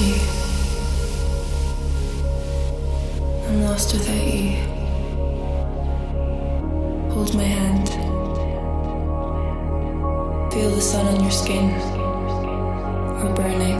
I'm lost without you. Hold my hand. Feel the sun on your skin or burning.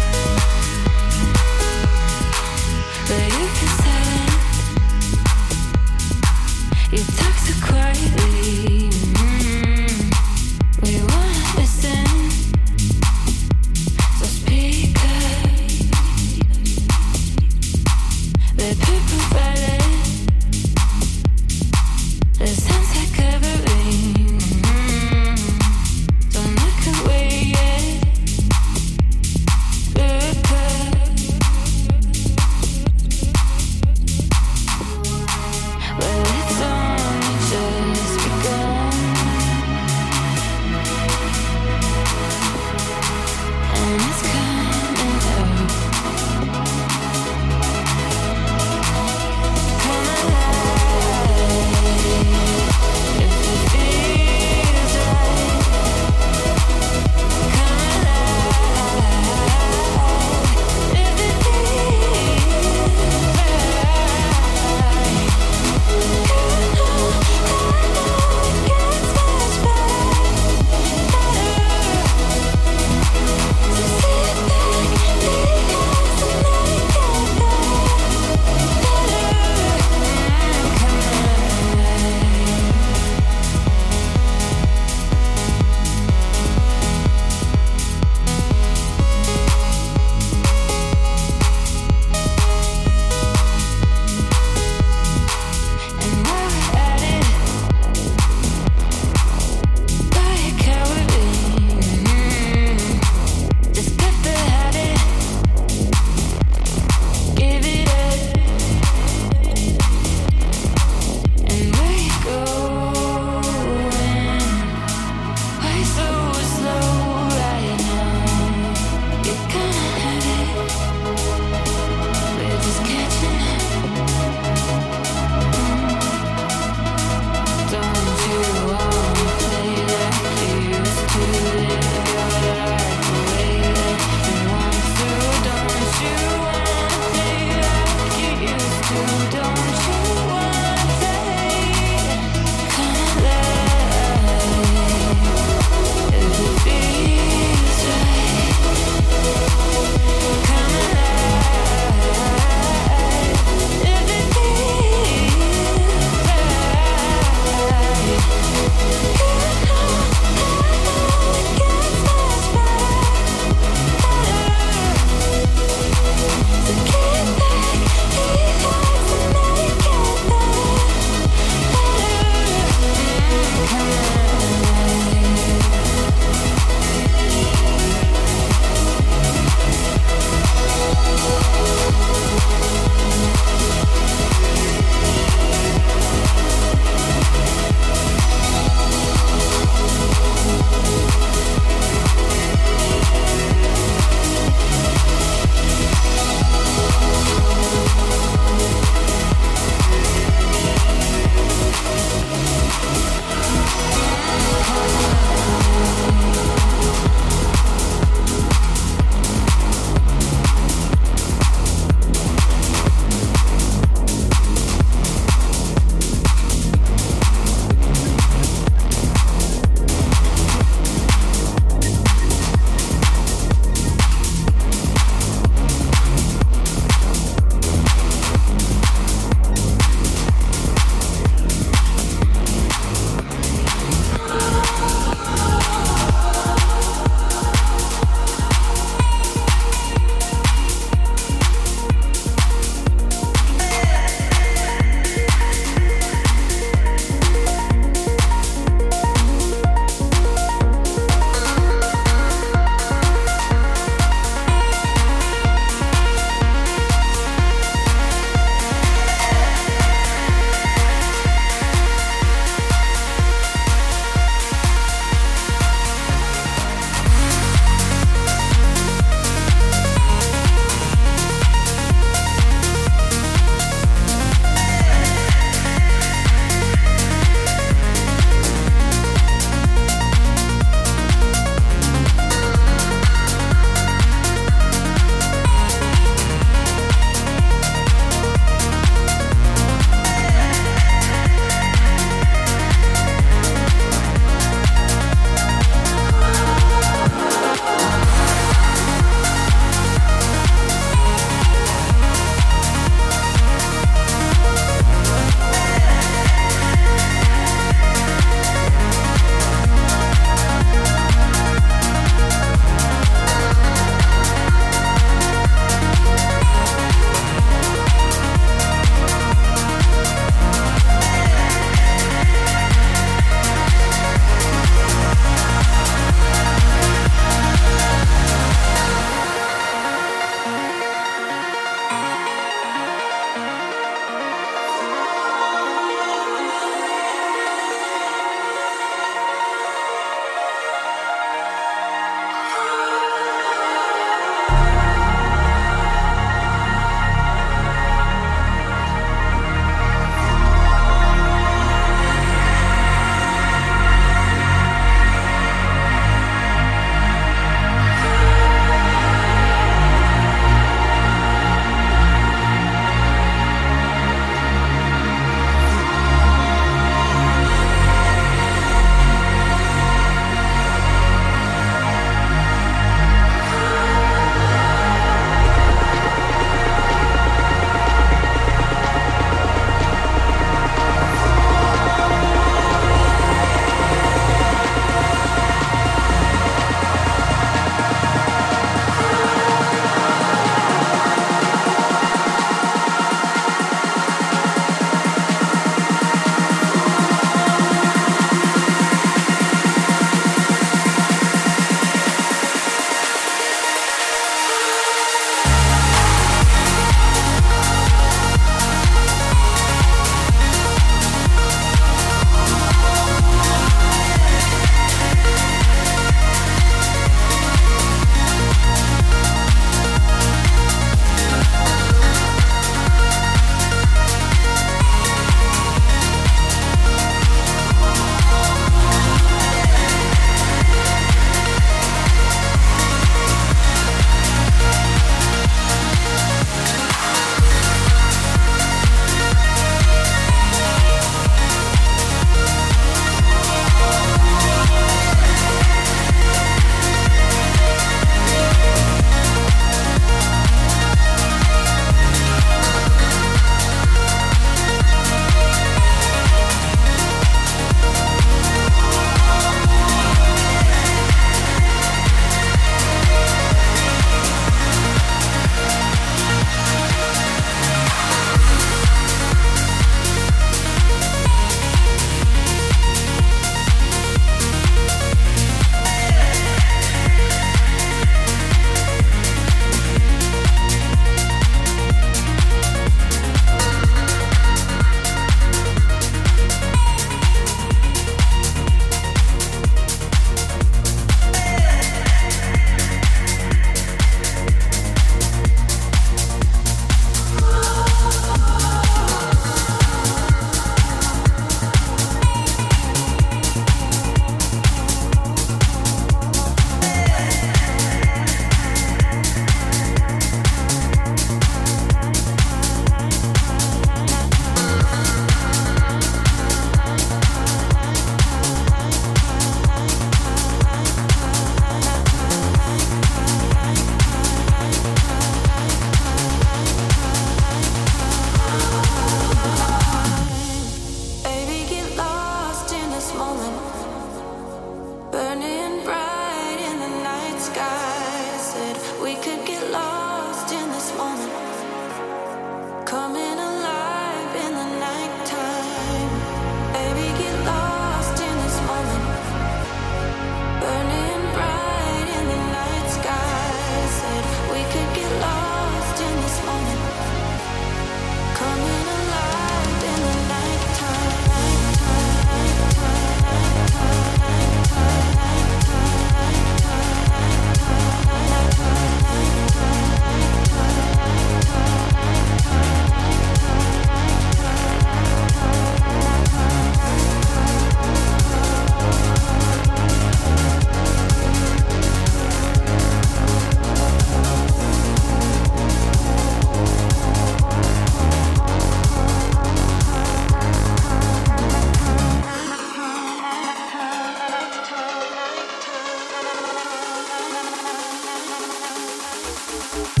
About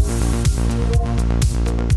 you.